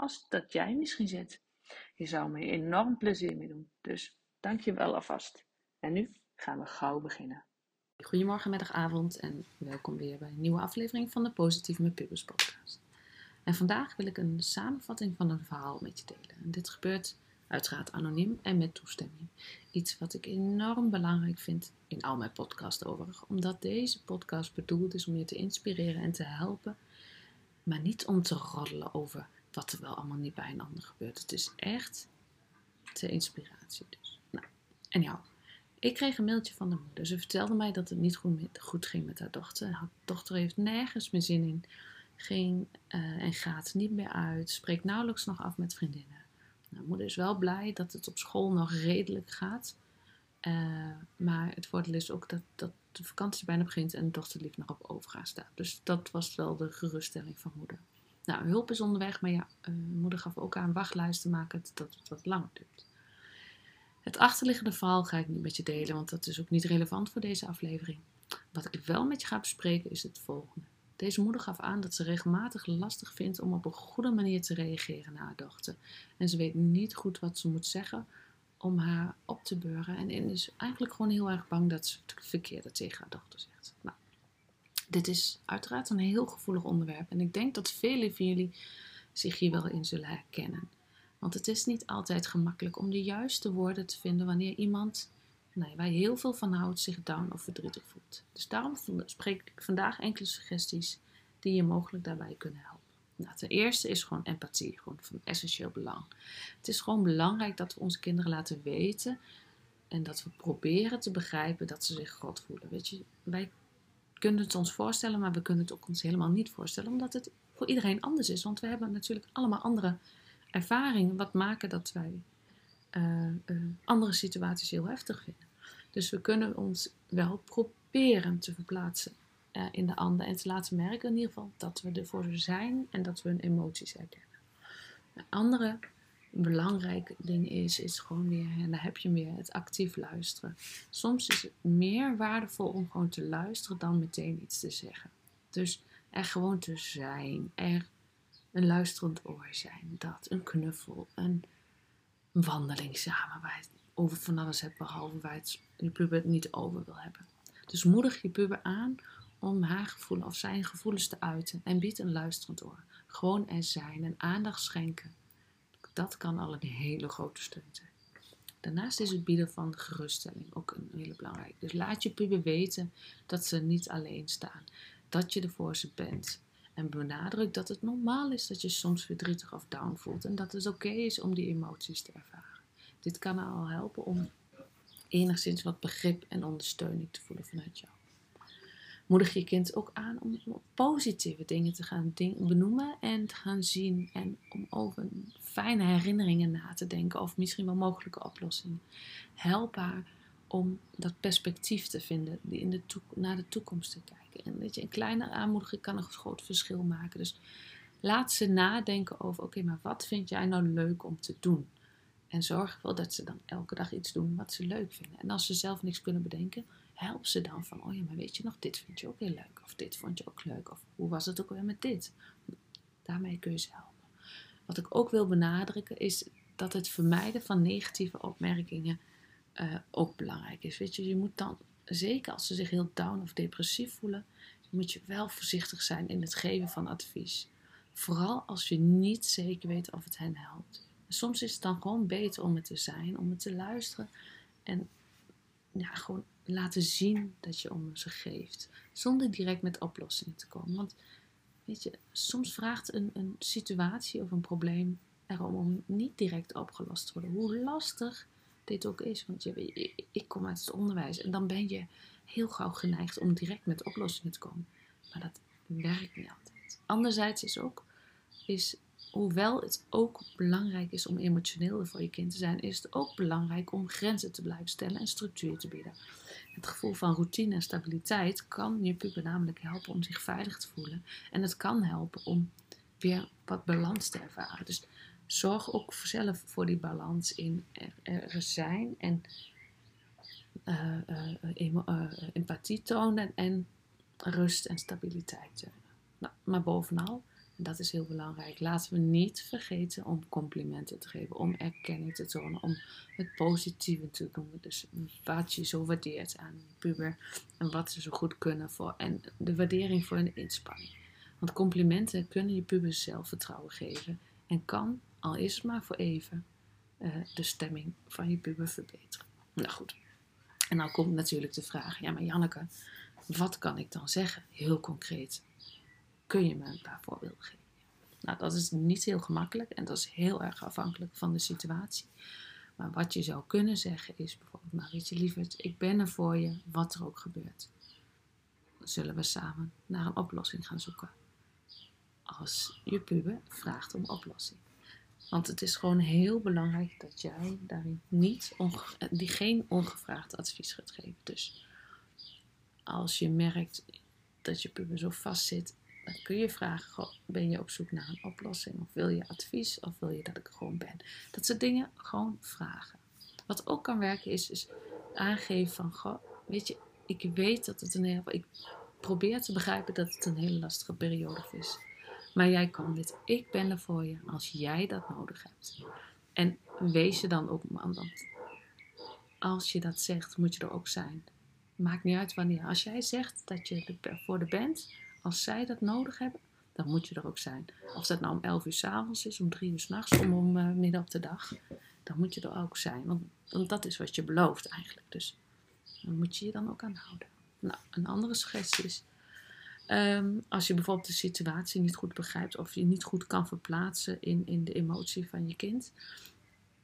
als dat jij misschien zit. Je zou me enorm plezier mee doen. Dus dank je wel alvast. En nu gaan we gauw beginnen. Goedemorgen, middag, avond en welkom weer bij een nieuwe aflevering van de Positief met Pubers podcast. En vandaag wil ik een samenvatting van een verhaal met je delen. En dit gebeurt uiteraard anoniem en met toestemming. Iets wat ik enorm belangrijk vind in al mijn podcasts overigens, omdat deze podcast bedoeld is om je te inspireren en te helpen, maar niet om te roddelen over wat er wel allemaal niet bij een ander gebeurt. Het is echt ter inspiratie dus. Nou, ik kreeg een mailtje van de moeder. Ze vertelde mij dat het niet goed, ging met haar dochter. Haar dochter heeft nergens meer zin in. Ging uh, en gaat niet meer uit. Spreekt nauwelijks nog af met vriendinnen. Nou, moeder is wel blij dat het op school nog redelijk gaat. Uh, maar het voordeel is ook dat, dat de vakantie bijna begint en de dochter lief nog op overgaan staat. Dus dat was wel de geruststelling van moeder. Nou, hulp is onderweg, maar ja, uh, moeder gaf ook aan wachtlijsten maken dat het wat langer duurt. Het achterliggende verhaal ga ik niet met je delen, want dat is ook niet relevant voor deze aflevering. Wat ik wel met je ga bespreken is het volgende. Deze moeder gaf aan dat ze regelmatig lastig vindt om op een goede manier te reageren naar haar dochter. En ze weet niet goed wat ze moet zeggen om haar op te beuren. En is eigenlijk gewoon heel erg bang dat ze het verkeerde tegen haar dochter zegt. Nou, dit is uiteraard een heel gevoelig onderwerp. En ik denk dat velen van jullie zich hier wel in zullen herkennen. Want het is niet altijd gemakkelijk om de juiste woorden te vinden wanneer iemand nou, waar je heel veel van houdt zich down of verdrietig voelt. Dus daarom spreek ik vandaag enkele suggesties die je mogelijk daarbij kunnen helpen. Nou, ten eerste is gewoon empathie, gewoon van essentieel belang. Het is gewoon belangrijk dat we onze kinderen laten weten en dat we proberen te begrijpen dat ze zich God voelen. Weet je, wij kunnen het ons voorstellen, maar we kunnen het ook ons helemaal niet voorstellen, omdat het voor iedereen anders is. Want we hebben natuurlijk allemaal andere ervaringen wat maken dat wij uh, uh, andere situaties heel heftig vinden. Dus we kunnen ons wel proberen te verplaatsen uh, in de ander en te laten merken in ieder geval dat we er voor ze zijn en dat we hun emoties herkennen. Andere belangrijk ding is, is gewoon weer, en daar heb je meer, het actief luisteren. Soms is het meer waardevol om gewoon te luisteren dan meteen iets te zeggen. Dus er gewoon te zijn, er een luisterend oor zijn, dat, een knuffel, een wandeling samen waar je het over van alles hebt, behalve waar het, je puber het niet over wil hebben. Dus moedig je puber aan om haar gevoelens of zijn gevoelens te uiten en bied een luisterend oor. Gewoon er zijn en aandacht schenken. Dat kan al een hele grote steun zijn. Daarnaast is het bieden van geruststelling ook een hele belangrijke. Dus laat je puber weten dat ze niet alleen staan. Dat je er voor ze bent. En benadruk dat het normaal is dat je soms verdrietig of down voelt. En dat het oké is om die emoties te ervaren. Dit kan al helpen om enigszins wat begrip en ondersteuning te voelen vanuit jou. Moedig je kind ook aan om positieve dingen te gaan benoemen en te gaan zien. En om over fijne herinneringen na te denken of misschien wel mogelijke oplossingen. Help haar om dat perspectief te vinden, in de naar de toekomst te kijken. En weet je, een kleine aanmoediging kan een groot verschil maken. Dus laat ze nadenken over: oké, maar wat vind jij nou leuk om te doen? En zorg wel dat ze dan elke dag iets doen wat ze leuk vinden. En als ze zelf niks kunnen bedenken, help ze dan van: oh ja, maar weet je nog, dit vind je ook heel leuk. Of dit vond je ook leuk. Of hoe was het ook weer met dit? Daarmee kun je ze helpen. Wat ik ook wil benadrukken is dat het vermijden van negatieve opmerkingen uh, ook belangrijk is. Weet je, je moet dan, zeker als ze zich heel down of depressief voelen, moet je wel voorzichtig zijn in het geven van advies. Vooral als je niet zeker weet of het hen helpt. Soms is het dan gewoon beter om het te zijn, om het te luisteren en ja, gewoon laten zien dat je om ze geeft, zonder direct met oplossingen te komen. Want weet je, soms vraagt een, een situatie of een probleem erom om niet direct opgelost te worden. Hoe lastig dit ook is, want je, ik kom uit het onderwijs en dan ben je heel gauw geneigd om direct met oplossingen te komen. Maar dat werkt niet altijd. Anderzijds is ook, is, hoewel het ook belangrijk is om emotioneel voor je kind te zijn, is het ook belangrijk om grenzen te blijven stellen en structuur te bieden. Het gevoel van routine en stabiliteit kan je puber namelijk helpen om zich veilig te voelen. En het kan helpen om weer wat balans te ervaren. Dus zorg ook zelf voor die balans in er, zijn en uh, uh, uh, empathie tonen en rust en stabiliteit. Nou, maar bovenal, en dat is heel belangrijk, laten we niet vergeten om complimenten te geven, om erkenning te tonen, om het positieve te doen. Dus wat je zo waardeert aan je puber en wat ze zo goed kunnen voor en de waardering voor hun inspanning. Want complimenten kunnen je puber zelfvertrouwen geven en kan, al is het maar voor even, uh, de stemming van je puber verbeteren. Nou goed. En dan komt natuurlijk de vraag: ja, maar Janneke, wat kan ik dan zeggen? Heel concreet. Kun je me een paar voorbeelden geven? Nou, dat is niet heel gemakkelijk en dat is heel erg afhankelijk van de situatie. Maar wat je zou kunnen zeggen is bijvoorbeeld: maar weet je lieverd, ik ben er voor je, wat er ook gebeurt. Zullen we samen naar een oplossing gaan zoeken. Als je puber vraagt om oplossing. Want het is gewoon heel belangrijk dat jij daarin niet die geen ongevraagd advies gaat geven. Dus als je merkt dat je puber zo vast zit, kun je vragen: ben je op zoek naar een oplossing? Of wil je advies? Of wil je dat ik gewoon ben? Dat soort dingen gewoon vragen. Wat ook kan werken is, is aangeven van: goh, weet je, ik weet dat het een heel. Ik probeer te begrijpen dat het een hele lastige periode is. Maar jij kan dit. Ik ben er voor je als jij dat nodig hebt. En wees je dan ook man. Want als je dat zegt, moet je er ook zijn. Maakt niet uit wanneer. Als jij zegt dat je voor de bent, als zij dat nodig hebben, dan moet je er ook zijn. Of dat nou om 11 uur s avonds is, om 3 uur s nachts, om, om uh, midden op de dag, dan moet je er ook zijn. Want, want, dat is wat je belooft eigenlijk. Dus dan moet je je dan ook aan houden. Nou, een andere suggestie is Ehm, als je bijvoorbeeld de situatie niet goed begrijpt of je niet goed kan verplaatsen in, in de emotie van je kind,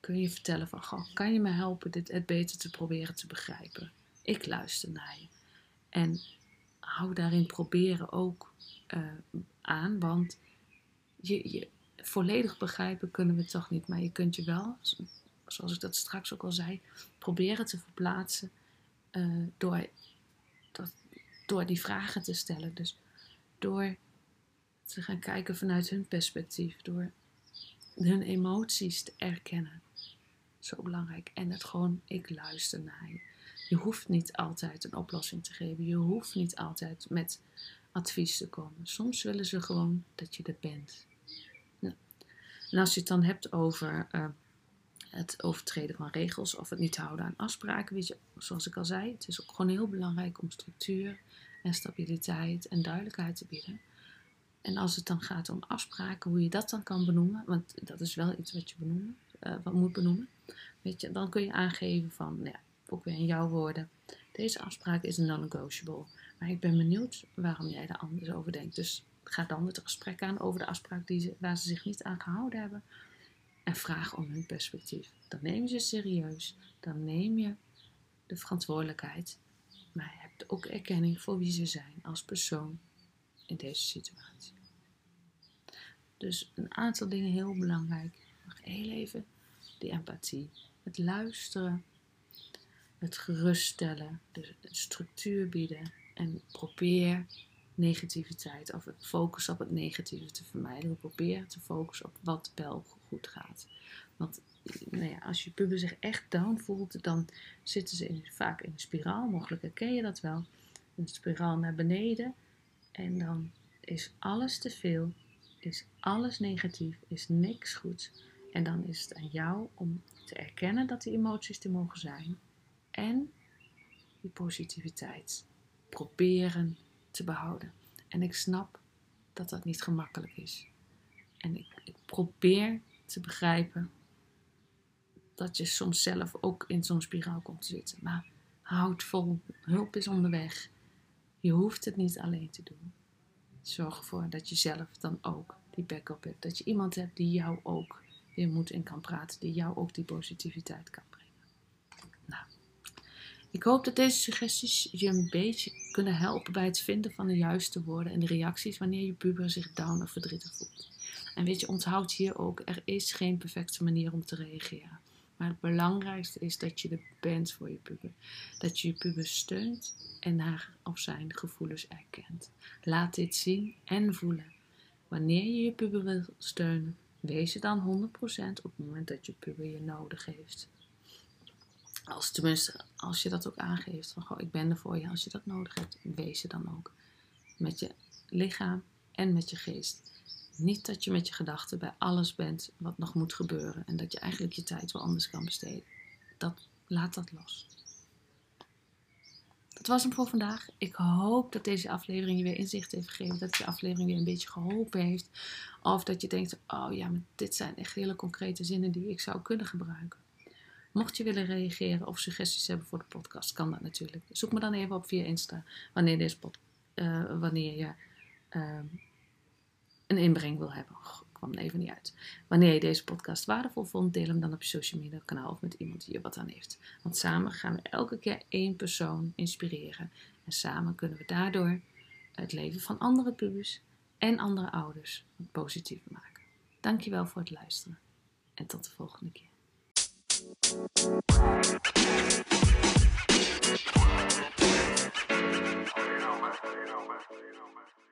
kun je vertellen van, goh, kan je me helpen dit het beter te proberen te begrijpen? Ik luister naar je. En hou daarin proberen ook uh, aan, want je, je, volledig begrijpen kunnen we toch niet, maar je kunt je wel, zoals ik dat straks ook al zei, proberen te verplaatsen uh, door door die vragen te stellen. Dus door te gaan kijken vanuit hun perspectief, door hun emoties te erkennen. Zo belangrijk. En het gewoon, ik luister naar je. Je hoeft niet altijd een oplossing te geven. Je hoeft niet altijd met advies te komen. Soms willen ze gewoon dat je er bent. En als je het dan hebt over uh, het overtreden van regels of het niet houden aan afspraken, weet je, zoals ik al zei, het is ook gewoon heel belangrijk om structuur en stabiliteit en duidelijkheid te bieden. En als het dan gaat om afspraken, hoe je dat dan kan benoemen, want dat is wel iets wat je benoemen, uh, wat moet benoemen, weet je, dan kun je aangeven van, nou ja, ook weer in jouw woorden, deze afspraak is een non-negotiable. Maar ik ben benieuwd waarom jij er anders over denkt. Dus ga dan het gesprek aan over de afspraak die ze, waar ze zich niet aan gehouden hebben. En vraag om hun perspectief. Dan neem je ze serieus. Dan neem je de verantwoordelijkheid. Maar ook erkenning voor wie ze zijn als persoon in deze situatie. Dus een aantal dingen heel belangrijk. Nog heel even die empathie. Het luisteren. Het geruststellen. De structuur bieden. En probeer negativiteit of focus op het negatieve te vermijden. Probeer te focussen op wat wel goed gaat. Want nou ja, als je puber zich echt down voelt, dan zitten ze in, vaak in een spiraal. Mogelijk herken je dat wel. Een spiraal naar beneden. En dan is alles te veel, is alles negatief, is niks goed. En dan is het aan jou om te erkennen dat die emoties er mogen zijn. En die positiviteit proberen te behouden. En ik snap dat dat niet gemakkelijk is. En ik, ik probeer te begrijpen dat je soms zelf ook in zo'n spiraal komt te zitten. Maar houd vol, hulp is onderweg. Je hoeft het niet alleen te doen. Zorg ervoor dat je zelf dan ook die backup hebt. Dat je iemand hebt die jou ook weer moet in kan praten. Die jou ook die positiviteit kan brengen. Ik hoop dat deze suggesties je een beetje kunnen helpen bij het vinden van de juiste woorden en de reacties wanneer je puber zich down of verdrietig voelt. En weet je, onthoud hier ook, er is geen perfecte manier om te reageren. Maar het belangrijkste is dat je er bent voor je puber. Dat je je puber steunt en haar of zijn gevoelens erkent. Laat dit zien en voelen. Wanneer je je puber wil steunen, wees er dan 100% op het moment dat je puber je nodig heeft. Als tenminste, als je dat ook aangeeft, van goh, ik ben er voor je als je dat nodig hebt, wees er dan ook. Met je lichaam en met je geest. Niet dat je met je gedachten bij alles bent wat nog moet gebeuren en dat je eigenlijk je tijd wel anders kan besteden. Dat, laat dat los. Dat was hem voor vandaag. Ik hoop dat deze aflevering je weer inzicht heeft gegeven. Dat je aflevering weer een beetje geholpen heeft. Of dat je denkt, oh ja, maar dit zijn echt hele concrete zinnen die ik zou kunnen gebruiken. Mocht je willen reageren of suggesties hebben voor de podcast, kan dat natuurlijk. Zoek me dan even op via Insta wanneer, deze pod, uh, wanneer je uh, een inbreng wil hebben. Ik kwam even niet uit. Wanneer je deze podcast waardevol vond, deel hem dan op je social media kanaal of met iemand die er wat aan heeft. Want samen gaan we elke keer één persoon inspireren. En samen kunnen we daardoor het leven van andere pubers en andere ouders positiever maken. Dankjewel voor het luisteren en tot de volgende keer. You know, man. You.